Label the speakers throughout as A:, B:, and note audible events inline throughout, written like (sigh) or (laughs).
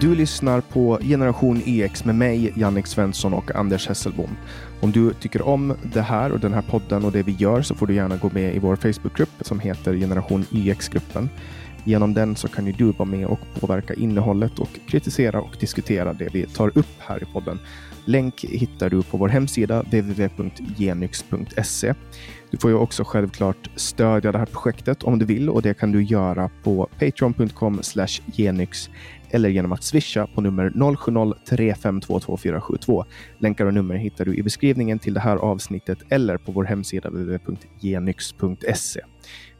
A: Du lyssnar på Generation EX med mig, Jannik Svensson och Anders Hesselbom. Om du tycker om det här och den här podden och det vi gör så får du gärna gå med i vår Facebookgrupp som heter Generation EX-gruppen. Genom den så kan ju du vara med och påverka innehållet och kritisera och diskutera det vi tar upp här i podden. Länk hittar du på vår hemsida www.genyx.se. Du får ju också självklart stödja det här projektet om du vill och det kan du göra på patreon.com genyx eller genom att swisha på nummer 0703522472. Länkar och nummer hittar du i beskrivningen till det här avsnittet eller på vår hemsida www.genyx.se.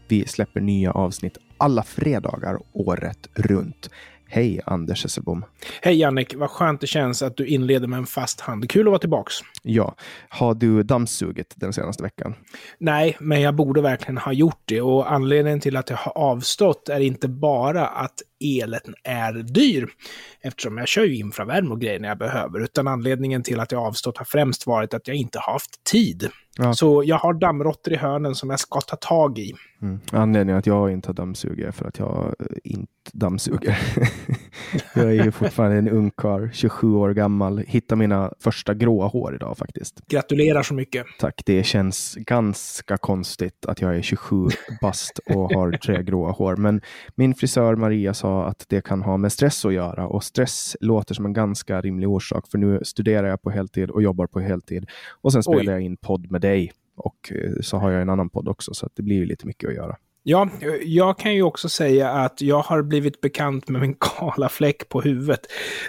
A: Vi släpper nya avsnitt alla fredagar året runt. Hej Anders Hesselbom.
B: Hej Jannik, vad skönt det känns att du inleder med en fast hand. Kul att vara tillbaks.
A: Ja. Har du dammsugit den senaste veckan?
B: Nej, men jag borde verkligen ha gjort det. Och anledningen till att jag har avstått är inte bara att elen är dyr, eftersom jag kör ju infravärme och grejer när jag behöver, utan anledningen till att jag avstått har främst varit att jag inte har haft tid. Ja. Så jag har dammråttor i hörnen som jag ska ta tag i.
A: Mm. Anledningen att jag inte har dammsugit är för att jag eh, inte dammsuger. (laughs) jag är ju fortfarande en ung karl, 27 år gammal. Hittar mina första gråa hår idag faktiskt.
B: Gratulerar så mycket.
A: Tack. Det känns ganska konstigt att jag är 27 bast och har tre gråa hår. Men min frisör Maria sa att det kan ha med stress att göra och stress låter som en ganska rimlig orsak. För nu studerar jag på heltid och jobbar på heltid och sen spelar Oj. jag in podd med dig och eh, så har jag en annan podd också, så det blir lite mycket att göra.
B: Ja, jag kan ju också säga att jag har blivit bekant med min (laughs) kala fläck på huvudet.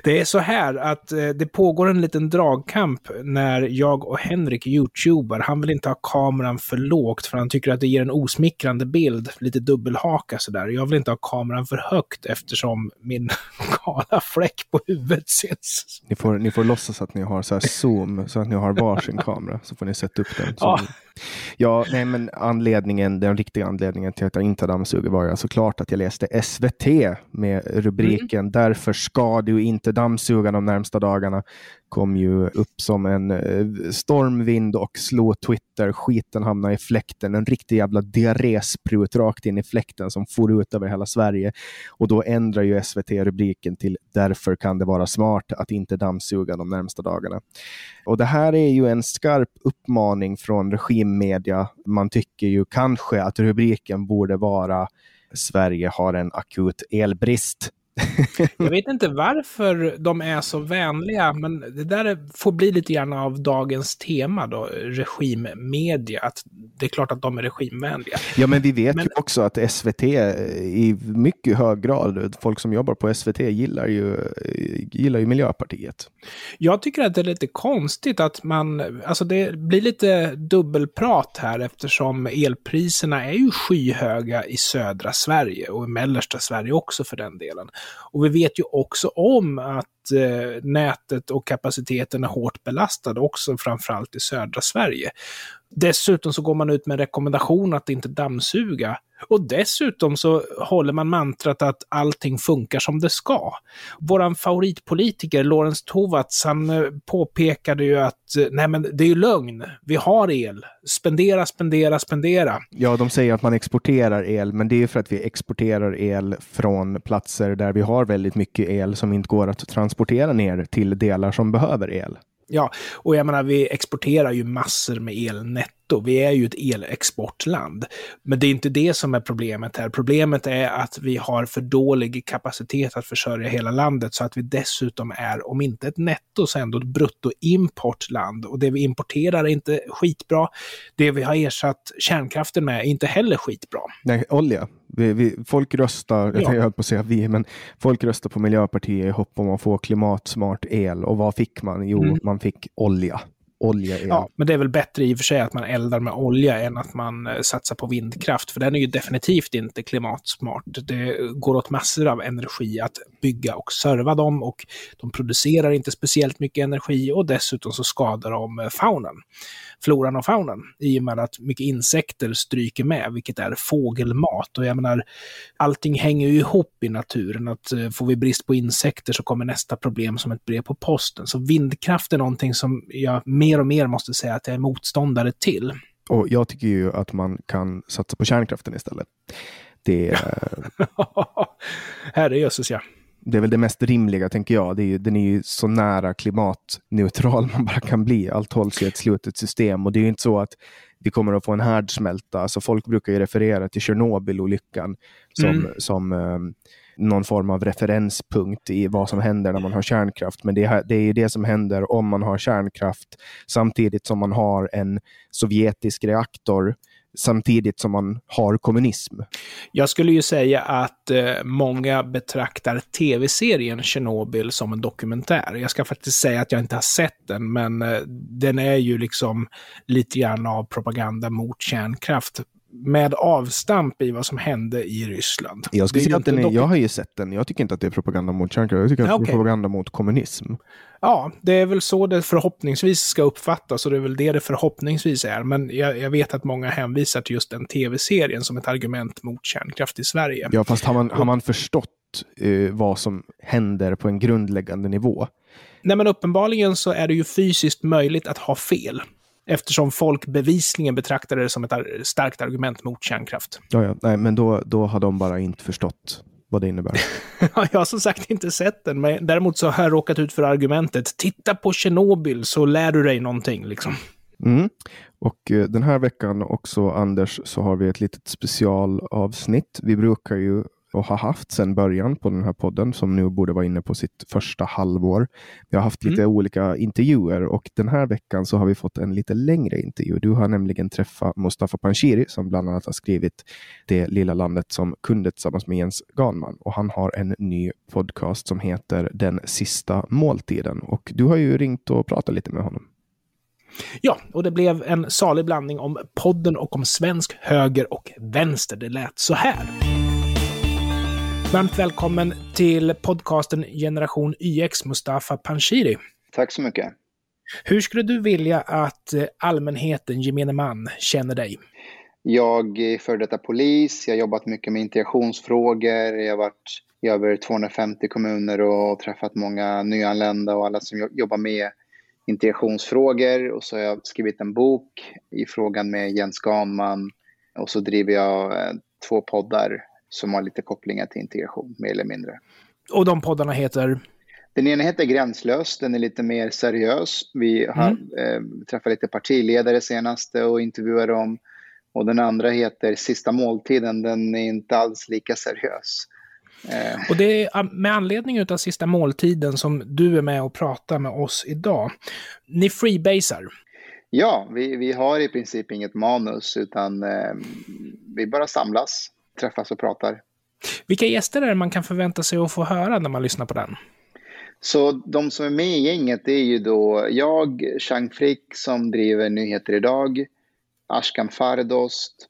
B: Det är så här att eh, det pågår en liten dragkamp när jag och Henrik youtubar. Han vill inte ha kameran för lågt för han tycker att det ger en osmickrande bild, lite dubbelhaka sådär. Jag vill inte ha kameran för högt eftersom min (laughs) kala fläck på huvudet syns.
A: Ni får, ni får låtsas att ni har så här zoom, så att ni har varsin kamera, så får ni sätta upp den. Ja. Ja, nej, men anledningen, den riktiga anledningen till att jag inte dammsuger var ju såklart att jag läste SVT med rubriken mm. Därför ska du inte dammsuga de närmsta dagarna kom ju upp som en eh, stormvind och slog Twitter. Skiten hamnade i fläkten. En riktig jävla diarrésprut rakt in i fläkten som for ut över hela Sverige. Och då ändrar ju SVT rubriken till Därför kan det vara smart att inte dammsuga de närmsta dagarna. Och det här är ju en skarp uppmaning från regimmedia. Man tycker ju kanske att rubriken borde vara Sverige har en akut elbrist. (laughs)
B: jag vet inte varför de är så vänliga, men det där får bli lite grann av dagens tema då, regimmedia. Att det är klart att de är regimvänliga.
A: Ja, men vi vet men... ju också att SVT i mycket hög grad, folk som jobbar på SVT gillar ju, gillar ju Miljöpartiet.
B: Jag tycker att det är lite konstigt att man, alltså det blir lite dubbelprat här eftersom elpriserna är ju skyhöga i södra Sverige och i mellersta Sverige också för den delen. Och vi vet ju också om att eh, nätet och kapaciteten är hårt belastad också, framförallt i södra Sverige. Dessutom så går man ut med en rekommendation att inte dammsuga. Och dessutom så håller man mantrat att allting funkar som det ska. Våran favoritpolitiker Lorentz Tovatts, han eh, påpekade ju att eh, nej men det är ju lögn. Vi har el. Spendera, spendera, spendera.
A: Ja, de säger att man exporterar el, men det är för att vi exporterar el från platser där vi har väldigt mycket el som inte går att transportera ner till delar som behöver el.
B: Ja, och jag menar, vi exporterar ju massor med el netto. Vi är ju ett elexportland. Men det är inte det som är problemet här. Problemet är att vi har för dålig kapacitet att försörja hela landet så att vi dessutom är, om inte ett netto, så ändå ett bruttoimportland. Och det vi importerar är inte skitbra. Det vi har ersatt kärnkraften med är inte heller skitbra.
A: Nej, olja. Vi, vi, folk röstar, ja. jag höll på att säga vi, men folk röstar på Miljöpartiet i hopp om att få klimatsmart el. Och vad fick man? Jo, mm. man fick olja olja är...
B: Ja, men det är väl bättre i och för sig att man eldar med olja än att man eh, satsar på vindkraft, för den är ju definitivt inte klimatsmart. Det går åt massor av energi att bygga och serva dem och de producerar inte speciellt mycket energi och dessutom så skadar de eh, faunan, floran och faunan, i och med att mycket insekter stryker med, vilket är fågelmat. Och jag menar, allting hänger ju ihop i naturen. Att eh, får vi brist på insekter så kommer nästa problem som ett brev på posten. Så vindkraft är någonting som jag mer och mer måste säga att jag är motståndare till.
A: Och jag tycker ju att man kan satsa på kärnkraften istället. Det... (laughs)
B: Herrejösses ja.
A: det är väl det mest rimliga, tänker jag. Det är, den är ju så nära klimatneutral man bara kan bli. Allt hålls i ett slutet system och det är ju inte så att vi kommer att få en härdsmälta. Alltså folk brukar ju referera till Tjernobylolyckan som, mm. som um, någon form av referenspunkt i vad som händer när man har kärnkraft. Men det, det är ju det som händer om man har kärnkraft samtidigt som man har en sovjetisk reaktor samtidigt som man har kommunism.
B: Jag skulle ju säga att eh, många betraktar tv-serien Tjernobyl som en dokumentär. Jag ska faktiskt säga att jag inte har sett den, men eh, den är ju liksom lite grann av propaganda mot kärnkraft med avstamp i vad som hände i Ryssland.
A: Jag, skulle säga att den är, jag har ju sett den. Jag tycker inte att det är propaganda mot kärnkraft. Jag tycker att det är propaganda mot kommunism.
B: Ja, det är väl så det förhoppningsvis ska uppfattas och det är väl det det förhoppningsvis är. Men jag, jag vet att många hänvisar till just den tv-serien som ett argument mot kärnkraft i Sverige.
A: Ja, fast har man, har man förstått uh, vad som händer på en grundläggande nivå?
B: Nej, men uppenbarligen så är det ju fysiskt möjligt att ha fel eftersom folk bevisligen betraktade det som ett starkt argument mot kärnkraft. (laughs)
A: Ja, ja. Nej, men då, då har de bara inte förstått vad det innebär. (laughs)
B: jag har som sagt inte sett den, men däremot så har jag råkat ut för argumentet titta på Tjernobyl så lär du dig någonting. Liksom.
A: Mm. Och eh, den här veckan också, Anders, så har vi ett litet specialavsnitt. Vi brukar ju och har haft sedan början på den här podden som nu borde vara inne på sitt första halvår. Vi har haft lite mm. olika intervjuer och den här veckan så har vi fått en lite längre intervju. Du har nämligen träffat Mustafa Panshiri som bland annat har skrivit Det lilla landet som kunde tillsammans med Jens Ganman och han har en ny podcast som heter Den sista måltiden och du har ju ringt och pratat lite med honom.
B: Ja, och det blev en salig blandning om podden och om svensk höger och vänster. Det lät så här. Varmt välkommen till podcasten Generation YX, Mustafa Panshiri.
C: Tack så mycket.
B: Hur skulle du vilja att eh, allmänheten, gemene man, känner dig?
C: Jag är före detta polis, jag har jobbat mycket med integrationsfrågor, jag har varit i över 250 kommuner och träffat många nyanlända och alla som jobbar med integrationsfrågor. Och så har jag skrivit en bok i frågan med Jens Ganman och så driver jag eh, två poddar som har lite kopplingar till integration, mer eller mindre.
B: Och de poddarna heter?
C: Den ena heter Gränslös, den är lite mer seriös. Vi har mm. eh, träffat lite partiledare senaste och intervjuat dem. Och den andra heter Sista måltiden, den är inte alls lika seriös.
B: Eh. Och det är med anledning av Sista måltiden som du är med och pratar med oss idag. Ni freebasar.
C: Ja, vi, vi har i princip inget manus utan eh, vi bara samlas träffas och pratar.
B: Vilka gäster är det man kan förvänta sig att få höra när man lyssnar på den?
C: Så de som är med i gänget det är ju då jag, Chang Frick som driver Nyheter Idag, Ashkan Fardost,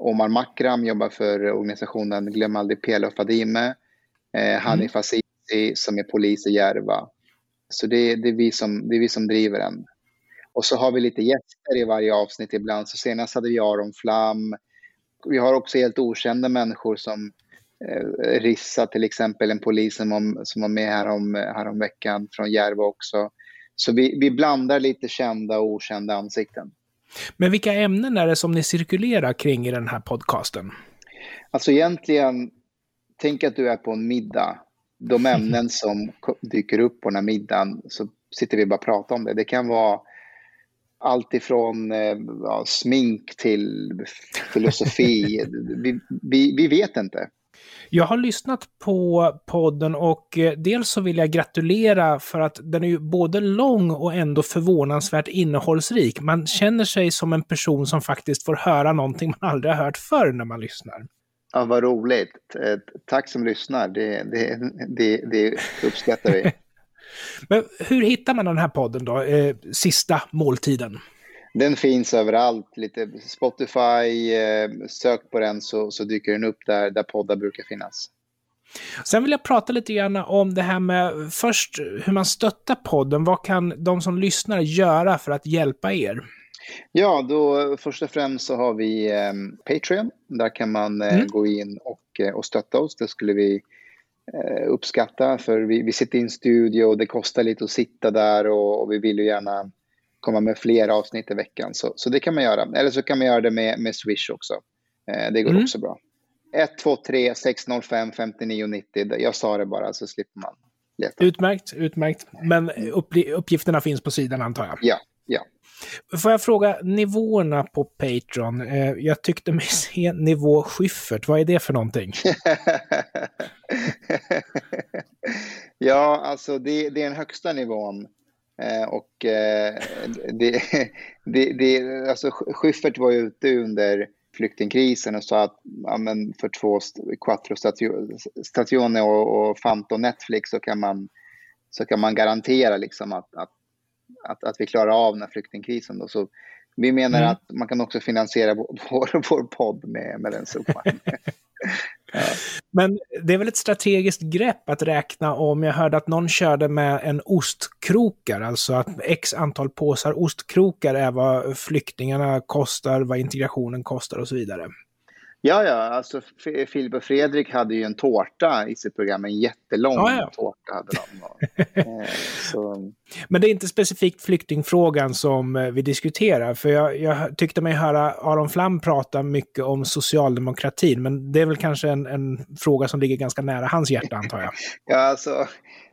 C: Omar Makram jobbar för organisationen Glöm aldrig Pela och Fadime, eh, Hanif mm. Azizi som är polis i Järva. Så det, det, är vi som, det är vi som driver den. Och så har vi lite gäster i varje avsnitt ibland. Så senast hade vi Aron Flam, vi har också helt okända människor som eh, Rissa till exempel, en polis som, om, som var med härom, härom veckan från Järva också. Så vi, vi blandar lite kända och okända ansikten.
B: Men vilka ämnen är det som ni cirkulerar kring i den här podcasten?
C: Alltså egentligen, tänk att du är på en middag. De ämnen som dyker upp på den här middagen, så sitter vi bara och pratar om det. Det kan vara allt ifrån eh, ja, smink till filosofi. (laughs) vi, vi, vi, vet inte.
B: Jag har lyssnat på podden och eh, dels så vill jag gratulera för att den är ju både lång och ändå förvånansvärt innehållsrik. Man känner sig som en person som faktiskt får höra någonting man aldrig har hört förr när man lyssnar.
C: Ja, vad roligt. Eh, tack som lyssnar. Det, det, det, det uppskattar vi. (laughs)
B: Men hur hittar man den här podden då, eh, Sista måltiden?
C: Den finns överallt, lite Spotify, eh, sök på den så, så dyker den upp där, där poddar brukar finnas.
B: Sen vill jag prata lite grann om det här med först hur man stöttar podden. Vad kan de som lyssnar göra för att hjälpa er?
C: Ja, då först och främst så har vi eh, Patreon. Där kan man eh, mm. gå in och, eh, och stötta oss. Det skulle vi uppskatta. För vi, vi sitter i en studio och det kostar lite att sitta där och, och vi vill ju gärna komma med fler avsnitt i veckan. Så, så det kan man göra. Eller så kan man göra det med, med Swish också. Eh, det går mm. också bra. 123 605 5990. Jag sa det bara så slipper man leta.
B: Utmärkt, utmärkt. Men uppgifterna finns på sidan antar jag?
C: Ja, ja.
B: Får jag fråga nivåerna på Patreon? Eh, jag tyckte mig se nivå Schyffert. Vad är det för någonting? (laughs)
C: ja, alltså det, det, är den högsta nivån. Eh, och eh, det, (laughs) det, det, alltså Schyffert var ute under flyktingkrisen och sa att ja, men för två Quattro Stazione och, och Fanto Netflix så kan man, så kan man garantera liksom att, att, att, att vi klarar av den här flyktingkrisen. Då. Så vi menar mm. att man kan också finansiera vår, (laughs) vår podd med, med den summan. (laughs)
B: Men det är väl ett strategiskt grepp att räkna om, jag hörde att någon körde med en ostkrokar, alltså att x antal påsar ostkrokar är vad flyktingarna kostar, vad integrationen kostar och så vidare.
C: Ja, ja, alltså Filip och Fredrik hade ju en tårta i sitt program, en jättelång ja, ja. tårta hade de. (laughs)
B: eh, så... Men det är inte specifikt flyktingfrågan som eh, vi diskuterar, för jag, jag, tyckte mig höra Aron Flam prata mycket om socialdemokratin, men det är väl kanske en, en fråga som ligger ganska nära hans hjärta, antar jag. (laughs)
C: ja, alltså,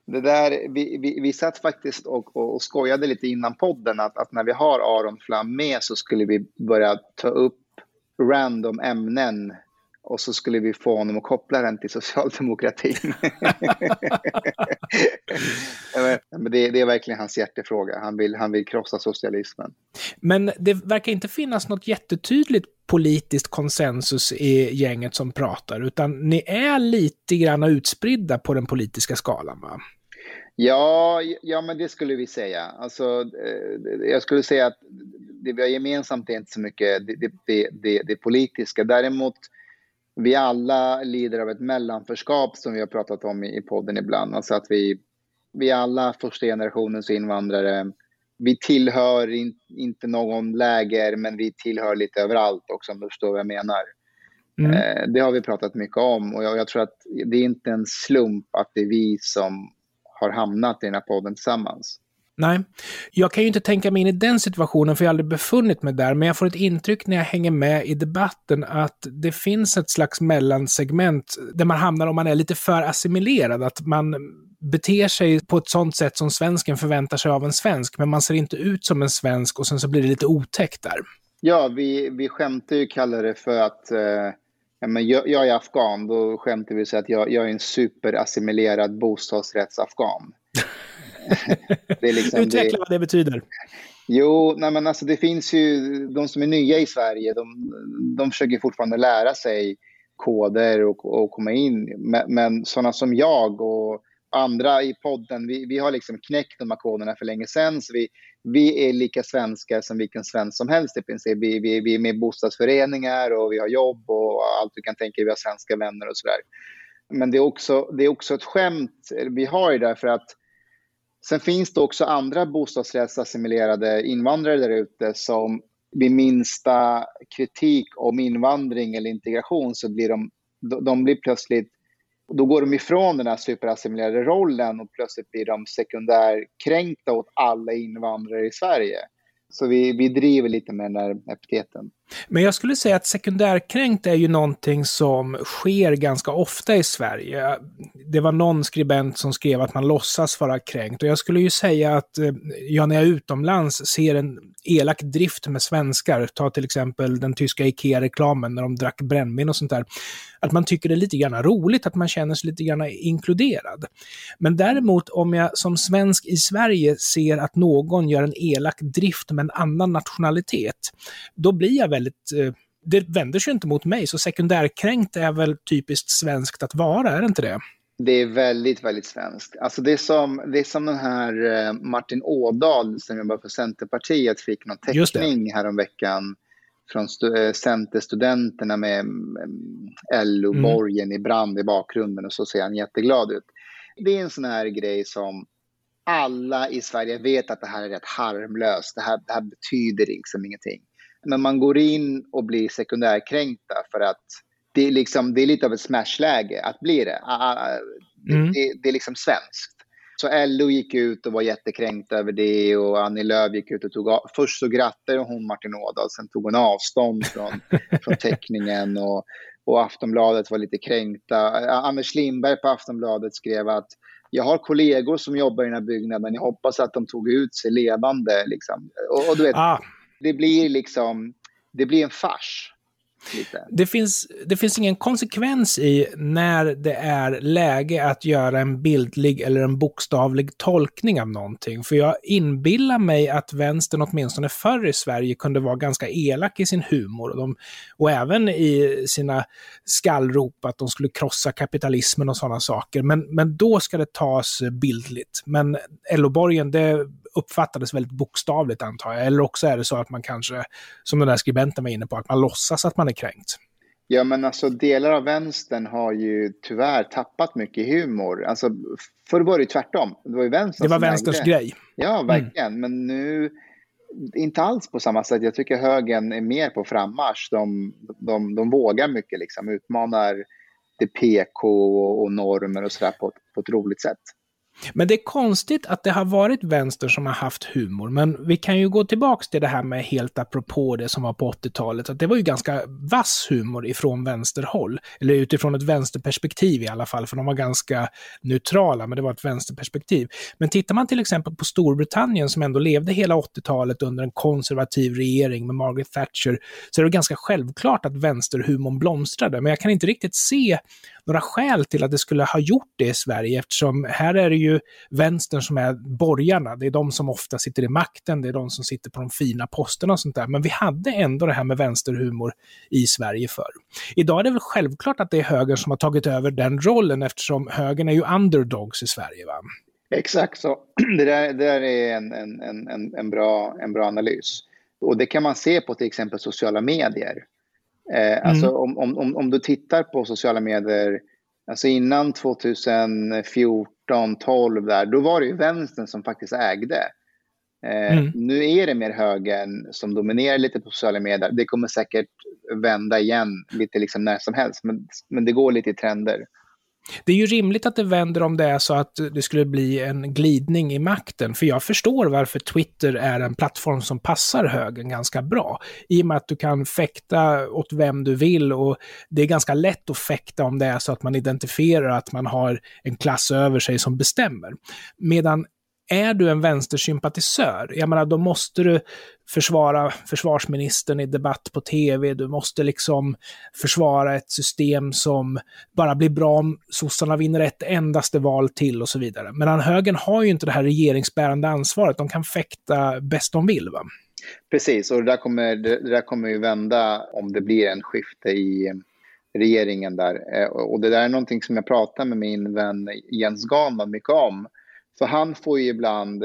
C: det där, vi, vi, vi satt faktiskt och, och, och skojade lite innan podden att, att när vi har Aron Flam med så skulle vi börja ta upp random ämnen och så skulle vi få honom att koppla den till socialdemokratin. (laughs) Men det, det, är verkligen hans hjärtefråga. Han vill, han vill krossa socialismen.
B: Men det verkar inte finnas något jättetydligt politiskt konsensus i gänget som pratar, utan ni är lite grann utspridda på den politiska skalan, va?
C: Ja, ja, men det skulle vi säga. Alltså, eh, jag skulle säga att det vi har gemensamt är inte så mycket det, det, det, det politiska. Däremot, vi alla lider av ett mellanförskap som vi har pratat om i, podden ibland. Alltså att vi, vi alla första generationens invandrare. Vi tillhör in, inte någon läger, men vi tillhör lite överallt också om du förstår vad jag menar. Mm. Eh, det har vi pratat mycket om och jag, jag tror att det är inte en slump att det är vi som har hamnat i den här podden tillsammans.
B: Nej, jag kan ju inte tänka mig in i den situationen för jag har aldrig befunnit mig där, men jag får ett intryck när jag hänger med i debatten att det finns ett slags mellansegment där man hamnar om man är lite för assimilerad, att man beter sig på ett sånt sätt som svensken förväntar sig av en svensk, men man ser inte ut som en svensk och sen så blir det lite otäckt där.
C: Ja, vi, vi skämtar ju kallar det för att eh, ja, men jag, jag, är afghan, då skämtar vi så att jag, jag är en superassimilerad bostadsrättsafghan. (laughs)
B: det liksom, Utveckla det... vad det betyder.
C: Jo, nej men alltså det finns ju de som är nya i Sverige, de, de försöker fortfarande lära sig koder och, och komma in. Men, men sådana som jag och andra i podden, vi, vi har liksom knäckt de här koderna för länge sedan. Så vi, vi är lika svenska som vilken svensk som helst i princip. Vi, vi, vi är med i bostadsföreningar och vi har jobb och allt du kan tänka dig. Vi har svenska vänner och sådär. Men det är, också, det är också ett skämt vi har ju därför att Sen finns det också andra bostadsrättsassimilerade invandrare där ute som vid minsta kritik om invandring eller integration så blir de, de blir plötsligt, då går de ifrån den här superassimilerade rollen och plötsligt blir de sekundärkränkta åt alla invandrare i Sverige. Så vi, vi driver lite med den där epiteten.
B: Men jag skulle säga att sekundärkränkt är ju någonting som sker ganska ofta i Sverige. Det var någon skribent som skrev att man låtsas vara kränkt och jag skulle ju säga att eh, jag när jag är utomlands ser en elak drift med svenskar. Ta till exempel den tyska IKEA-reklamen när de drack brännvin och sånt där. Att man tycker det är lite grann roligt, att man känner sig lite grann inkluderad. Men däremot om jag som svensk i Sverige ser att någon gör en elak drift med en annan nationalitet, då blir jag väldigt eh, det vänder sig inte mot mig, så sekundärkränkt är väl typiskt svenskt att vara, är det inte det?
C: Det är väldigt, väldigt svenskt. Alltså det, är som, det är som den här eh, Martin Ådahl som jobbar för Centerpartiet fick någon teckning häromveckan från eh, Centerstudenterna med LO-borgen mm. i brand i bakgrunden och så ser han jätteglad ut. Det är en sån här grej som alla i Sverige vet att det här är rätt harmlöst. Det här, det här betyder liksom ingenting. Men man går in och blir sekundärkränkta för att det är, liksom, det är lite av ett smashläge att bli det. Mm. det. Det är liksom svenskt. Så LO gick ut och var jättekränkt över det och Annie Lööf gick ut och tog av. Först så grattade hon Martin Ådahl, sen tog hon avstånd från, (laughs) från teckningen. Och, och Aftonbladet var lite kränkta. Anders Lindberg på Aftonbladet skrev att jag har kollegor som jobbar i den här byggnaden, jag hoppas att de tog ut sig levande. Liksom. Och, och du vet, ah det blir liksom, det blir en fars.
B: Det finns, det finns ingen konsekvens i när det är läge att göra en bildlig eller en bokstavlig tolkning av någonting. För jag inbillar mig att vänstern åtminstone förr i Sverige kunde vara ganska elak i sin humor. Och, de, och även i sina skallrop att de skulle krossa kapitalismen och sådana saker. Men, men då ska det tas bildligt. Men LO-borgen, det uppfattades väldigt bokstavligt antar jag. Eller också är det så att man kanske, som den där skribenten var inne på, att man låtsas att man är kränkt.
C: Ja, men alltså delar av vänstern har ju tyvärr tappat mycket humor. Alltså, förr var det ju tvärtom. Det var ju vänstern
B: Det var vänsterns ägde. grej.
C: Ja, mm. verkligen. Mm. Men nu, inte alls på samma sätt. Jag tycker högern är mer på frammarsch. De, de, de vågar mycket, liksom, utmanar det PK och, och normer och sådär på, på ett roligt sätt.
B: Men det är konstigt att det har varit vänster som har haft humor, men vi kan ju gå tillbaks till det här med helt apropå det som var på 80-talet, att det var ju ganska vass humor ifrån vänsterhåll, eller utifrån ett vänsterperspektiv i alla fall, för de var ganska neutrala, men det var ett vänsterperspektiv. Men tittar man till exempel på Storbritannien som ändå levde hela 80-talet under en konservativ regering med Margaret Thatcher, så är det ganska självklart att vänsterhumorn blomstrade, men jag kan inte riktigt se några skäl till att det skulle ha gjort det i Sverige eftersom här är det ju vänstern som är borgarna. Det är de som ofta sitter i makten, det är de som sitter på de fina posterna och sånt där. Men vi hade ändå det här med vänsterhumor i Sverige förr. Idag är det väl självklart att det är högern som har tagit över den rollen eftersom högern är ju underdogs i Sverige. Va?
C: Exakt så. (clears throat) Det där, det där är en, en, en, en, bra, en bra analys. Och det kan man se på till exempel sociala medier. Eh, alltså mm. om, om, om du tittar på sociala medier, alltså innan 2014, 12 där, då var det ju vänstern som faktiskt ägde. Eh, mm. Nu är det mer högern som dominerar lite på sociala medier. Det kommer säkert vända igen lite liksom när som helst, men, men det går lite i trender.
B: Det är ju rimligt att det vänder om det är så att det skulle bli en glidning i makten, för jag förstår varför Twitter är en plattform som passar högern ganska bra. I och med att du kan fäkta åt vem du vill och det är ganska lätt att fäkta om det är så att man identifierar att man har en klass över sig som bestämmer. Medan är du en vänstersympatisör, jag menar då måste du försvara försvarsministern i debatt på tv, du måste liksom försvara ett system som bara blir bra om sossarna vinner ett endaste val till och så vidare. Medan högern har ju inte det här regeringsbärande ansvaret, de kan fäkta bäst de vill. Va?
C: Precis, och det där, kommer, det där kommer ju vända om det blir en skifte i regeringen där. Eh, och det där är någonting som jag pratar med min vän Jens Ganman mycket om för han får ju ibland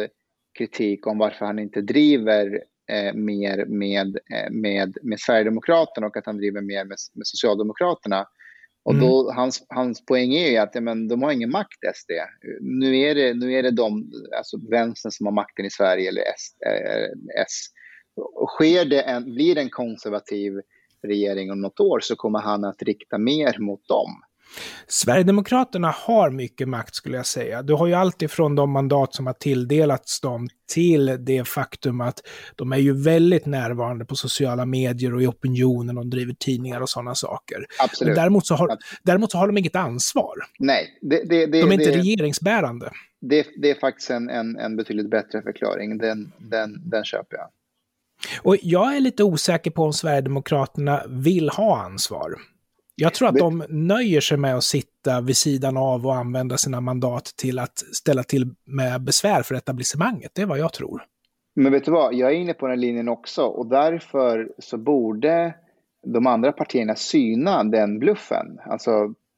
C: kritik om varför han inte driver eh, mer med, eh, med, med Sverigedemokraterna och att han driver mer med, med Socialdemokraterna. Och då, mm. hans, hans poäng är ju att ja, men, de har ingen makt, SD. Nu är det, nu är det de, alltså vänstern som har makten i Sverige, eller S. Eh, S. Sker det en, blir det en konservativ regering om något år så kommer han att rikta mer mot dem.
B: Sverigedemokraterna har mycket makt skulle jag säga. Du har ju alltifrån de mandat som har tilldelats dem till det faktum att de är ju väldigt närvarande på sociala medier och i opinionen och driver tidningar och sådana saker.
C: Absolut. Men
B: däremot, så har, däremot så har de inget ansvar.
C: Nej. Det, det,
B: det, de är inte regeringsbärande.
C: Det, det, är faktiskt en, en, en betydligt bättre förklaring. Den, den, den köper jag.
B: Och jag är lite osäker på om Sverigedemokraterna vill ha ansvar. Jag tror att de nöjer sig med att sitta vid sidan av och använda sina mandat till att ställa till med besvär för etablissemanget. Det är vad jag tror.
C: Men vet du vad, jag är inne på den linjen också och därför så borde de andra partierna syna den bluffen. Alltså,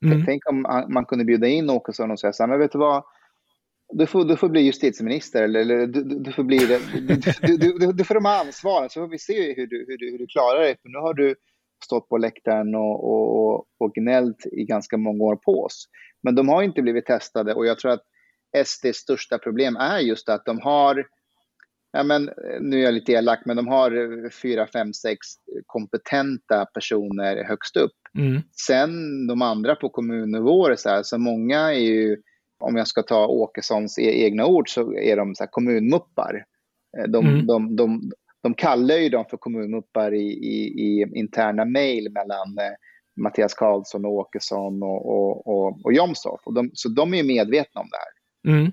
C: mm. tänk om man kunde bjuda in Åkesson och säga så här, men vet du vad, du får, du får bli justitieminister eller, eller du, du, får bli det. Du, du, du, får de här ansvaren så får vi se hur du, hur du, hur du klarar dig. För nu har du stått på läktaren och, och, och gnällt i ganska många år på oss. Men de har inte blivit testade och jag tror att SDs största problem är just att de har, ja men, nu är jag lite elak, men de har fyra, fem, sex kompetenta personer högst upp. Mm. Sen de andra på kommunnivå, så, här, så många är ju, om jag ska ta Åkessons e-, egna ord, så är de så kommunmuppar. De, mm. de, de, de kallar ju dem för kommunmuppar i, i, i interna mejl mellan, eh, Mattias Karlsson, och Åkesson och, och, och, och Jomshof. Och de, så de är ju medvetna om det här.
B: Mm.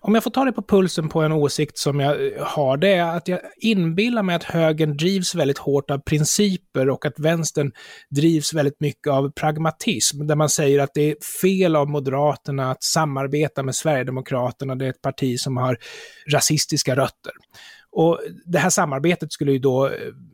B: Om jag får ta det på pulsen på en åsikt som jag eh, har, det är att jag inbillar mig att högern drivs väldigt hårt av principer och att vänstern drivs väldigt mycket av pragmatism, där man säger att det är fel av Moderaterna att samarbeta med Sverigedemokraterna, det är ett parti som har rasistiska rötter. Och det här samarbetet skulle ju då eh,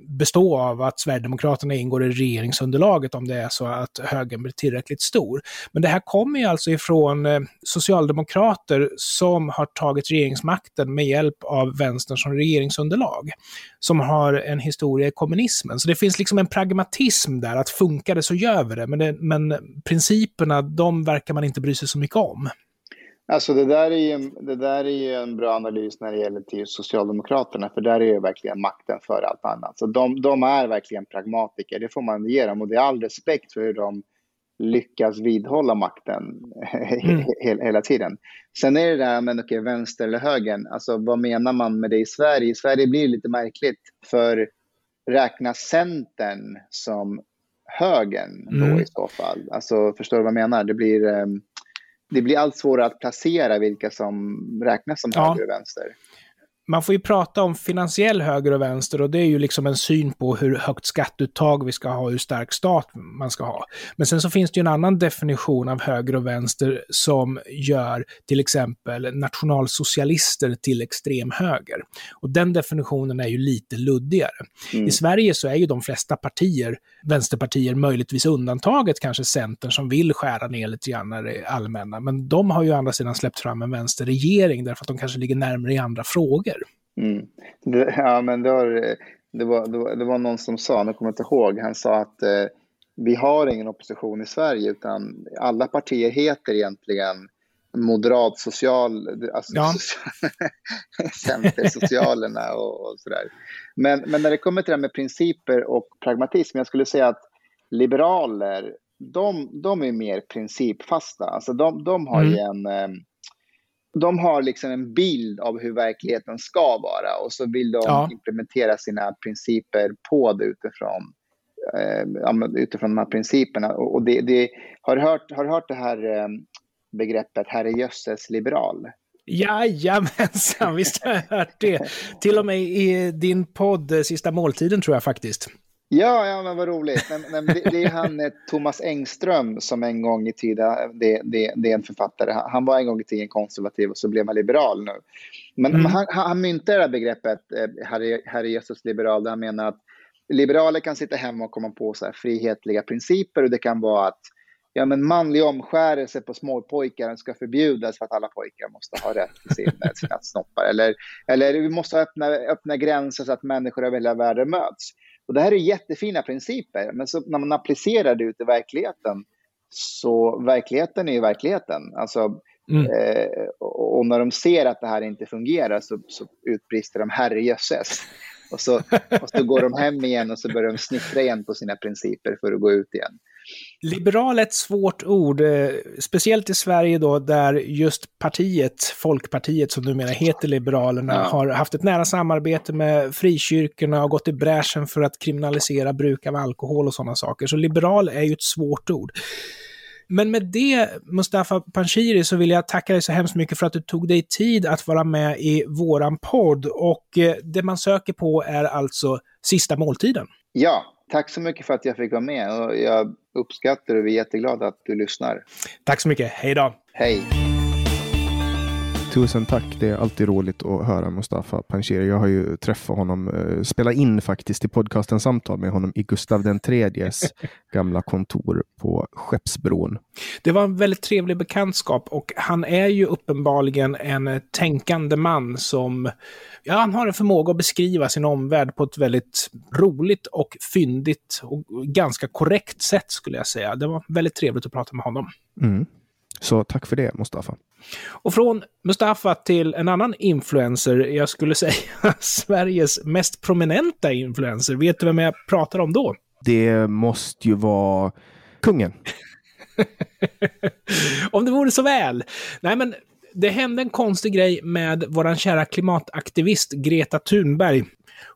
B: bestå av att Sverigedemokraterna ingår i regeringsunderlaget om det är så att högern blir tillräckligt stor. Men det här kommer ju alltså ifrån eh, socialdemokrater som har tagit regeringsmakten med hjälp av vänstern som regeringsunderlag. Som har en historia i kommunismen. Så det finns liksom en pragmatism där, att funkar det så gör vi det. Men, det, men principerna, de verkar man inte bry sig så mycket om.
C: Alltså det där, är ju, det där är ju en bra analys när det gäller till Socialdemokraterna, för där är ju verkligen makten för allt annat. Så de, de är verkligen pragmatiker, det får man ge dem. Och det är all respekt för hur de lyckas vidhålla makten mm. (laughs) hela tiden. Sen är det där, men okej, vänster eller höger, alltså vad menar man med det i Sverige? I Sverige blir det lite märkligt, för räknas Centern som högern då mm. i så fall? Alltså, förstår du vad jag menar? Det blir... Um, det blir allt svårare att placera vilka som räknas som ja. höger och vänster
B: man får ju prata om finansiell höger och vänster och det är ju liksom en syn på hur högt skatteuttag vi ska ha, hur stark stat man ska ha. Men sen så finns det ju en annan definition av höger och vänster som gör till exempel nationalsocialister till extrem höger. Och den definitionen är ju lite luddigare. Mm. I Sverige så är ju de flesta partier vänsterpartier, möjligtvis undantaget kanske Centern som vill skära ner lite grann i det allmänna. Men de har ju å andra sidan släppt fram en vänsterregering därför att de kanske ligger närmare i andra frågor.
C: Mm. Det, ja, men det var, det, var, det, var, det var någon som sa, nu kommer jag inte ihåg, han sa att eh, vi har ingen opposition i Sverige utan alla partier heter egentligen moderat social, alltså ja. (laughs) centersocialerna och, och sådär. Men, men när det kommer till det här med principer och pragmatism, jag skulle säga att liberaler, de, de är mer principfasta. Alltså de, de har mm. ju en eh, de har liksom en bild av hur verkligheten ska vara och så vill de ja. implementera sina principer på det utifrån, eh, utifrån de här principerna. Och det, det, har, du hört, har du hört det här eh, begreppet herrejösses liberal?
B: Jajamensan, visst har jag hört det. (laughs) Till och med i din podd eh, Sista måltiden tror jag faktiskt.
C: Ja, ja men vad roligt. Men, men det, det, är han eh, Thomas Engström som en gång i tiden, det, det, det, är en författare, han var en gång i tiden konservativ och så blev han liberal nu. Men mm. han, han myntade det här begreppet, eh, herre, herre Jesus liberal, där han menar att liberaler kan sitta hemma och komma på så här frihetliga principer och det kan vara att ja, men manlig omskärelse på småpojkar ska förbjudas för att alla pojkar måste ha rätt till sin, sina snoppar. Eller, eller vi måste öppna, öppna gränser så att människor över hela världen möts. Och det här är jättefina principer, men så när man applicerar det ut i verkligheten så verkligheten är ju verkligheten. Alltså, mm. eh, och när de ser att det här inte fungerar så, så utbrister de herrejösses. Och så, och så går de hem igen och så börjar de snickra igen på sina principer för att gå ut igen.
B: Liberal är ett svårt ord, eh, speciellt i Sverige då, där just partiet, Folkpartiet som numera heter Liberalerna, ja. har haft ett nära samarbete med frikyrkorna och gått i bräschen för att kriminalisera bruk av alkohol och sådana saker. Så liberal är ju ett svårt ord. Men med det, Mustafa Panshiri, så vill jag tacka dig så hemskt mycket för att du tog dig tid att vara med i våran podd. Och eh, det man söker på är alltså Sista måltiden.
C: Ja, tack så mycket för att jag fick vara med. Och jag uppskattar och vi är jätteglada att du lyssnar.
B: Tack så mycket. Hej då.
C: Hej.
A: Tusen tack. Det är alltid roligt att höra Mustafa Panshiri. Jag har ju träffat honom, eh, spelat in faktiskt i podcasten samtal med honom i Gustav tredjes (laughs) gamla kontor på Skeppsbron.
B: Det var en väldigt trevlig bekantskap och han är ju uppenbarligen en tänkande man som, ja, han har en förmåga att beskriva sin omvärld på ett väldigt roligt och fyndigt och ganska korrekt sätt skulle jag säga. Det var väldigt trevligt att prata med honom.
A: Mm. Så tack för det, Mustafa.
B: Och från Mustafa till en annan influencer, jag skulle säga (laughs) Sveriges mest prominenta influencer. Vet du vem jag pratar om då?
A: Det måste ju vara kungen. (laughs)
B: om det vore så väl. Nej, men det hände en konstig grej med vår kära klimataktivist Greta Thunberg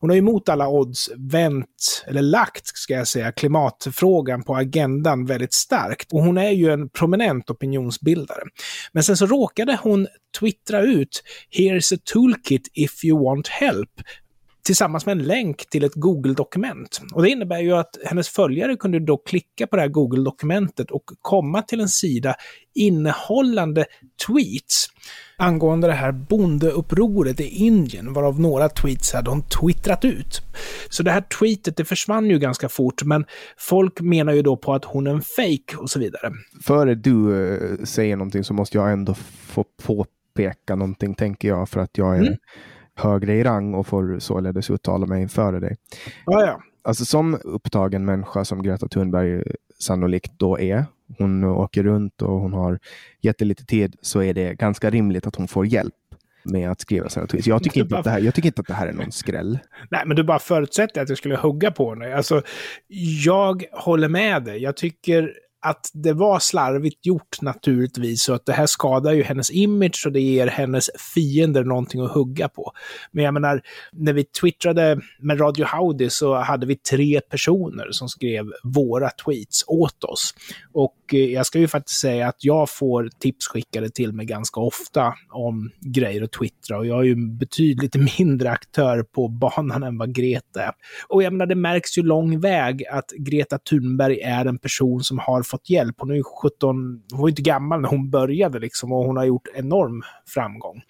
B: hon har ju mot alla odds vänt, eller lagt, ska jag säga, klimatfrågan på agendan väldigt starkt. Och hon är ju en prominent opinionsbildare. Men sen så råkade hon twittra ut “Here's a toolkit if you want help” tillsammans med en länk till ett Google-dokument. Och det innebär ju att hennes följare kunde då klicka på det här Google-dokumentet och komma till en sida innehållande tweets angående det här bondeupproret i Indien, varav några tweets hade hon twittrat ut. Så det här tweetet, det försvann ju ganska fort, men folk menar ju då på att hon är en fake och så vidare.
A: Före du uh, säger någonting så måste jag ändå få påpeka någonting, tänker jag, för att jag är mm högre i rang och får således uttala mig före dig.
B: Ja, ja.
A: Alltså som upptagen människa som Greta Thunberg sannolikt då är, hon åker runt och hon har jättelite tid, så är det ganska rimligt att hon får hjälp med att skriva sina tweets. Jag tycker, inte att det här, jag tycker inte att det här är någon skräll.
B: Nej, men du bara förutsätter att jag skulle hugga på henne. Alltså, jag håller med dig. Jag tycker att det var slarvigt gjort naturligtvis och att det här skadar ju hennes image och det ger hennes fiender någonting att hugga på. Men jag menar, när vi twittrade med Radio Howdy så hade vi tre personer som skrev våra tweets åt oss. Och eh, jag ska ju faktiskt säga att jag får tips skickade till mig ganska ofta om grejer att twittra och jag är ju en betydligt (laughs) mindre aktör på banan än vad Greta är. Och jag menar, det märks ju lång väg att Greta Thunberg är en person som har fått hjälp. Hon är ju 17, hon var inte gammal när hon började liksom och hon har gjort enorm framgång.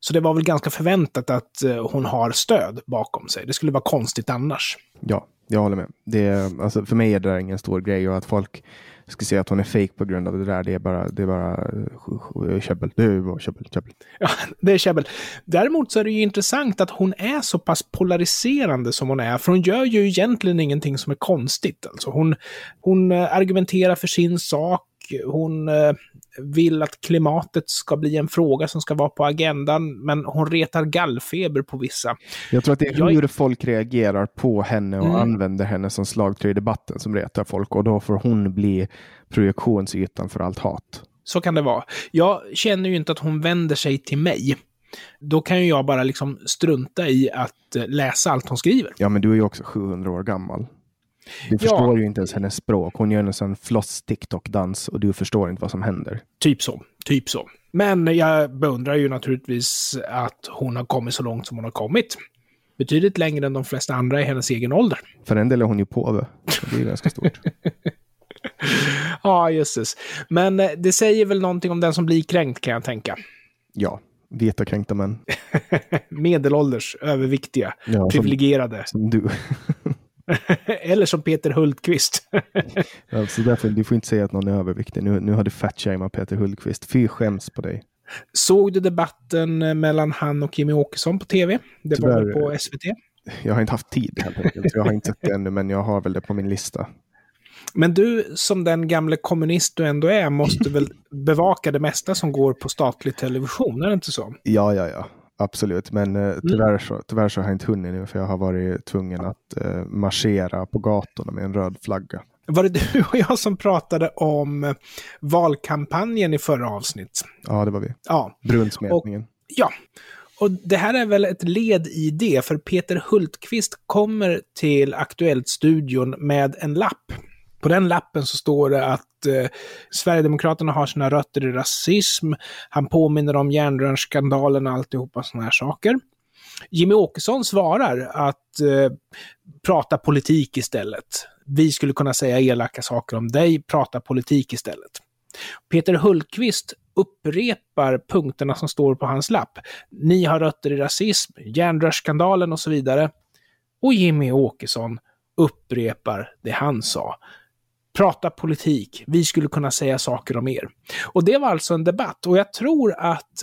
B: Så det var väl ganska förväntat att eh, hon har stöd bakom sig. Det skulle vara konstigt annars.
A: Ja, jag håller med. Det, alltså, för mig är det där ingen stor grej och att folk ska säga att hon är fake på grund av det där, det är bara, det är bara eh, eh, käbbel. Det är bara käbbel, käbbel.
B: Ja, (laughs) det är käbbel. Däremot så är det ju intressant att hon är så pass polariserande som hon är, för hon gör ju egentligen ingenting som är konstigt. Alltså hon, hon eh, argumenterar för sin sak, hon vill att klimatet ska bli en fråga som ska vara på agendan, men hon retar gallfeber på vissa.
A: Jag tror att det är hur jag... folk reagerar på henne och mm. använder henne som slagträ i debatten som retar folk och då får hon bli projektionsytan för allt hat.
B: Så kan det vara. Jag känner ju inte att hon vänder sig till mig. Då kan ju jag bara liksom strunta i att läsa allt hon skriver.
A: Ja, men du är ju också 700 år gammal. Du förstår ja. ju inte ens hennes språk. Hon gör en sån floss TikTok-dans och du förstår inte vad som händer.
B: Typ så. Typ så. Men jag beundrar ju naturligtvis att hon har kommit så långt som hon har kommit. Betydligt längre än de flesta andra i hennes egen ålder.
A: För en del är hon ju påve. Det är ganska stort. (laughs)
B: ja, jösses. Men eh, det säger väl någonting om den som blir kränkt kan jag tänka.
A: Ja, vita kränkta män. (laughs)
B: Medelålders, överviktiga, ja, privilegierade.
A: Som, som du. (laughs)
B: Eller som Peter Hultqvist. (laughs)
A: alltså därför, du får inte säga att någon är överviktig. Nu, nu har du fatshamat Peter Hultqvist. Fy skäms på dig.
B: Såg du debatten mellan han och Jimmy Åkesson på tv? Det Tyvärr, var på SVT.
A: Jag har inte haft tid helt enkelt. Jag har inte sett det ännu, men jag har väl det på min lista.
B: Men du, som den gamle kommunist du ändå är, måste väl bevaka det mesta som går på statlig television, är det inte så?
A: Ja, ja, ja. Absolut, men eh, tyvärr, mm. så, tyvärr så har jag inte hunnit nu för jag har varit tvungen att eh, marschera på gatorna med en röd flagga.
B: Var det du och jag som pratade om valkampanjen i förra avsnitt?
A: Ja, det var vi.
B: Ja.
A: Brunsmetningen. Och,
B: ja. Och det här är väl ett led i det, för Peter Hultqvist kommer till Aktuellt-studion med en lapp på den lappen så står det att eh, Sverigedemokraterna har sina rötter i rasism. Han påminner om järnrörsskandalen och alltihopa sådana här saker. Jimmy Åkesson svarar att eh, prata politik istället. Vi skulle kunna säga elaka saker om dig, prata politik istället. Peter Hultqvist upprepar punkterna som står på hans lapp. Ni har rötter i rasism, järnrörsskandalen och så vidare. Och Jimmy Åkesson upprepar det han sa prata politik. Vi skulle kunna säga saker om er. Och det var alltså en debatt. Och jag tror att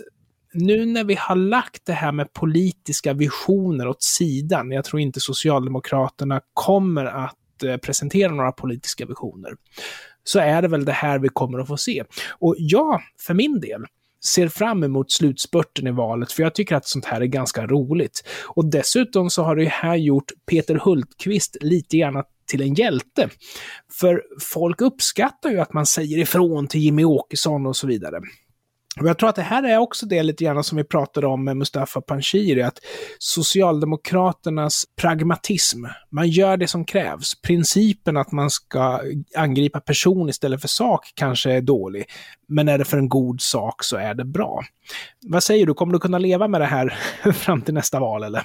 B: nu när vi har lagt det här med politiska visioner åt sidan, jag tror inte Socialdemokraterna kommer att eh, presentera några politiska visioner, så är det väl det här vi kommer att få se. Och jag, för min del, ser fram emot slutspurten i valet, för jag tycker att sånt här är ganska roligt. Och dessutom så har det här gjort Peter Hultqvist lite grann till en hjälte. För folk uppskattar ju att man säger ifrån till Jimmy Åkesson och så vidare. Och jag tror att det här är också det lite grann som vi pratade om med Mustafa Panshiri, att Socialdemokraternas pragmatism, man gör det som krävs. Principen att man ska angripa person istället för sak kanske är dålig, men är det för en god sak så är det bra. Vad säger du, kommer du kunna leva med det här (laughs) fram till nästa val eller?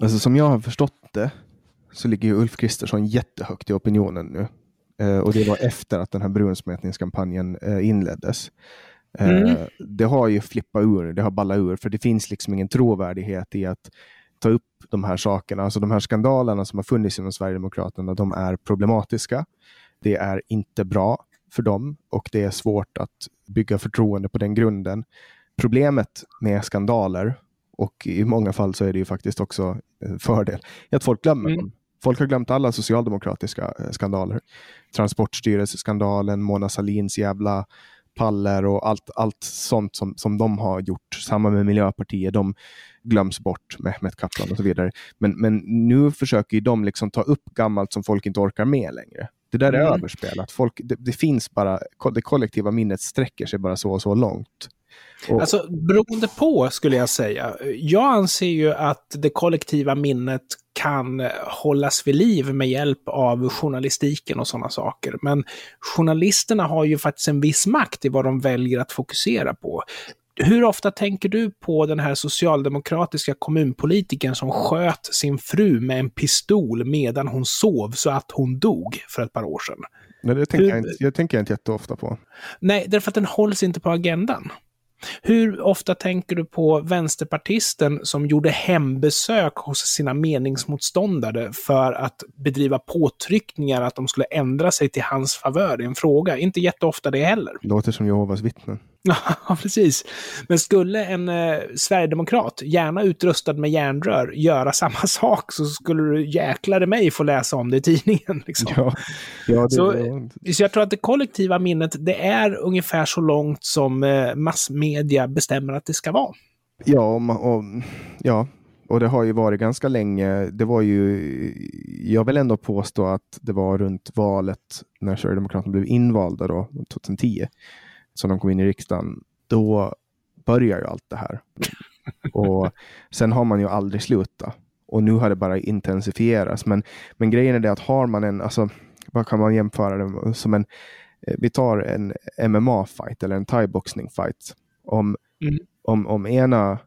A: Alltså som jag har förstått det så ligger ju Ulf Kristersson jättehögt i opinionen nu. Eh, och det var efter att den här brunsmätningskampanjen eh, inleddes. Eh, mm. Det har ju flippat ur, det har ballat ur, för det finns liksom ingen trovärdighet i att ta upp de här sakerna. Alltså de här skandalerna som har funnits inom Sverigedemokraterna, de är problematiska. Det är inte bra för dem och det är svårt att bygga förtroende på den grunden. Problemet med skandaler, och i många fall så är det ju faktiskt också en fördel, är att folk glömmer mm. dem. Folk har glömt alla socialdemokratiska eh, skandaler. Transportstyrelseskandalen, Mona Salins jävla paller och allt, allt sånt som, som de har gjort. Samma med Miljöpartiet, de glöms bort, Mehmet Kaplan och så vidare. Men, men nu försöker de liksom ta upp gammalt som folk inte orkar med längre. Det där är mm. överspelat. Folk, det, det, finns bara, det kollektiva minnet sträcker sig bara så och så långt.
B: Och... Alltså beroende på skulle jag säga. Jag anser ju att det kollektiva minnet kan hållas vid liv med hjälp av journalistiken och sådana saker. Men journalisterna har ju faktiskt en viss makt i vad de väljer att fokusera på. Hur ofta tänker du på den här socialdemokratiska kommunpolitiken som sköt sin fru med en pistol medan hon sov så att hon dog för ett par år sedan?
A: Nej, det tänker Hur... jag, inte, jag tänker inte jätteofta på.
B: Nej, därför att den hålls inte på agendan. Hur ofta tänker du på vänsterpartisten som gjorde hembesök hos sina meningsmotståndare för att bedriva påtryckningar att de skulle ändra sig till hans favör i en fråga? Inte jätteofta det heller.
A: Låter som Jehovas vittnen.
B: Ja, (laughs) precis. Men skulle en eh, sverigedemokrat, gärna utrustad med järnrör, göra samma (laughs) sak så skulle du jäklar i mig få läsa om det i tidningen. (laughs) Liksom. Ja, ja, det, så, det. så jag tror att det kollektiva minnet, det är ungefär så långt som eh, massmedia bestämmer att det ska vara.
A: Ja, och, och, ja, och det har ju varit ganska länge. Det var ju, jag vill ändå påstå att det var runt valet när Sverigedemokraterna blev invalda då, 2010 som de kom in i riksdagen, då börjar ju allt det här. och sen har man ju aldrig slutat. Och nu har det bara intensifierats. Men, men grejen är det att har man en, alltså, vad kan man jämföra det som en, eh, vi tar en MMA-fight eller en thaiboxning-fight. Om, mm. om, om ena,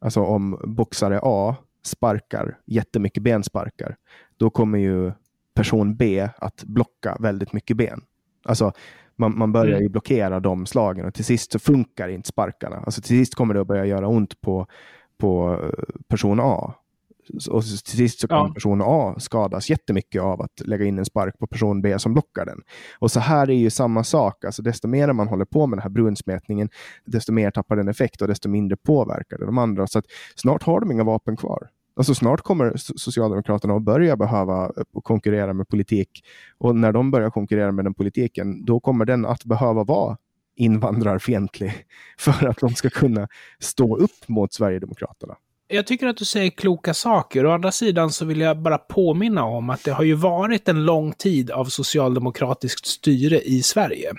A: alltså om boxare A sparkar jättemycket bensparkar, då kommer ju person B att blocka väldigt mycket ben. Alltså man, man börjar mm. ju blockera de slagen och till sist så funkar inte sparkarna. Alltså till sist kommer det att börja göra ont på, på eh, person A. Och till sist så kommer ja. person A skadas jättemycket av att lägga in en spark på person B som blockar den. Och så här är ju samma sak. Alltså desto mer man håller på med den här brunsmetningen, desto mer tappar den effekt och desto mindre påverkar det de andra. Så att snart har de inga vapen kvar. Alltså snart kommer Socialdemokraterna att börja behöva eh, konkurrera med politik. Och när de börjar konkurrera med den politiken, då kommer den att behöva vara invandrarfientlig (laughs) för att de ska kunna stå upp mot Sverigedemokraterna
B: jag tycker att du säger kloka saker. Å andra sidan så vill jag bara påminna om att det har ju varit en lång tid av socialdemokratiskt styre i Sverige.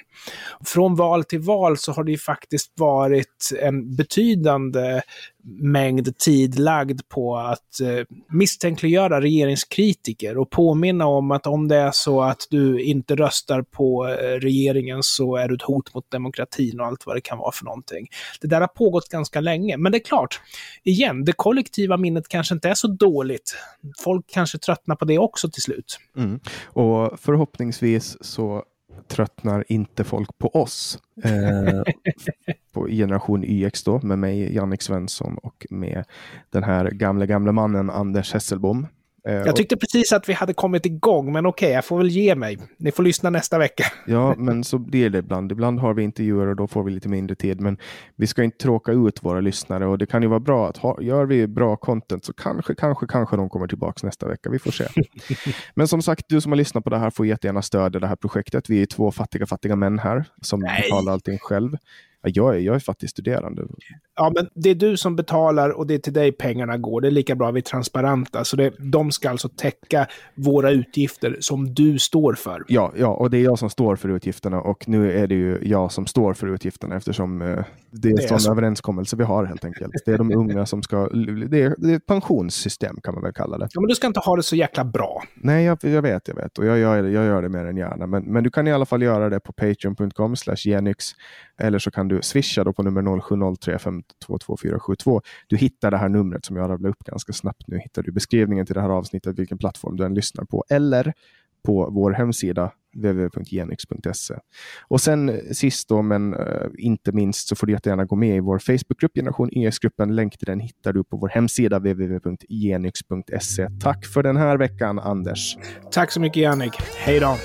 B: Från val till val så har det ju faktiskt varit en betydande mängd tid lagd på att eh, misstänkliggöra regeringskritiker och påminna om att om det är så att du inte röstar på eh, regeringen så är du ett hot mot demokratin och allt vad det kan vara för någonting. Det där har pågått ganska länge, men det är klart, igen, det kollektiva minnet kanske inte är så dåligt. Folk kanske tröttnar på det också till slut.
A: Mm. Och förhoppningsvis så tröttnar inte folk på oss. Eh, (laughs) på generation YX då, med mig, Jannik Svensson och med den här gamle, gamle mannen Anders Hesselbom.
B: Eh, jag tyckte precis att vi hade kommit igång, men okej, okay, jag får väl ge mig. Ni får lyssna nästa vecka. (laughs)
A: Ja, men så blir det ibland. Ibland har vi intervjuer och då får vi lite mindre tid. Men vi ska inte tråka ut våra lyssnare och det kan ju vara bra att ha, gör vi bra content så kanske, kanske, kanske de kommer tillbaka nästa vecka. Vi får se. (laughs) men som sagt, du som har lyssnat på det här får jättegärna stödja det här projektet. Vi är två fattiga, fattiga män här som Nej. betalar allting själv. Ja, jag, är, jag är faktiskt studerande.
B: Ja, men det är du som betalar och det är till dig pengarna går. Det är lika bra vi är transparenta. Så det, de ska alltså täcka våra utgifter som du står för.
A: Ja, ja, och det är jag som står för utgifterna och nu är det ju jag som står för utgifterna eftersom eh, det är, är sån överenskommelse vi har helt enkelt. Det är de unga som ska, det är, det är ett pensionssystem kan man väl kalla det.
B: Ja, men du ska inte ha det så jäkla bra.
A: Nej, jag, jag vet, jag vet och jag gör, jag gör det mer än gärna. Men, men du kan i alla fall göra det på patreon.com genyx eller så kan du swisha då på nummer 0703522472. Du hittar det här numret som jag rabblade upp ganska snabbt nu. Hittar du beskrivningen till det här avsnittet, vilken plattform du än lyssnar på. Eller på vår hemsida www.genix.se. Och sen sist då, men uh, inte minst, så får du jättegärna gå med i vår Facebookgrupp Generation YX-gruppen. Länk till den hittar du på vår hemsida www.genix.se. Tack för den här veckan, Anders.
B: Tack så mycket, Jannik. Hej då!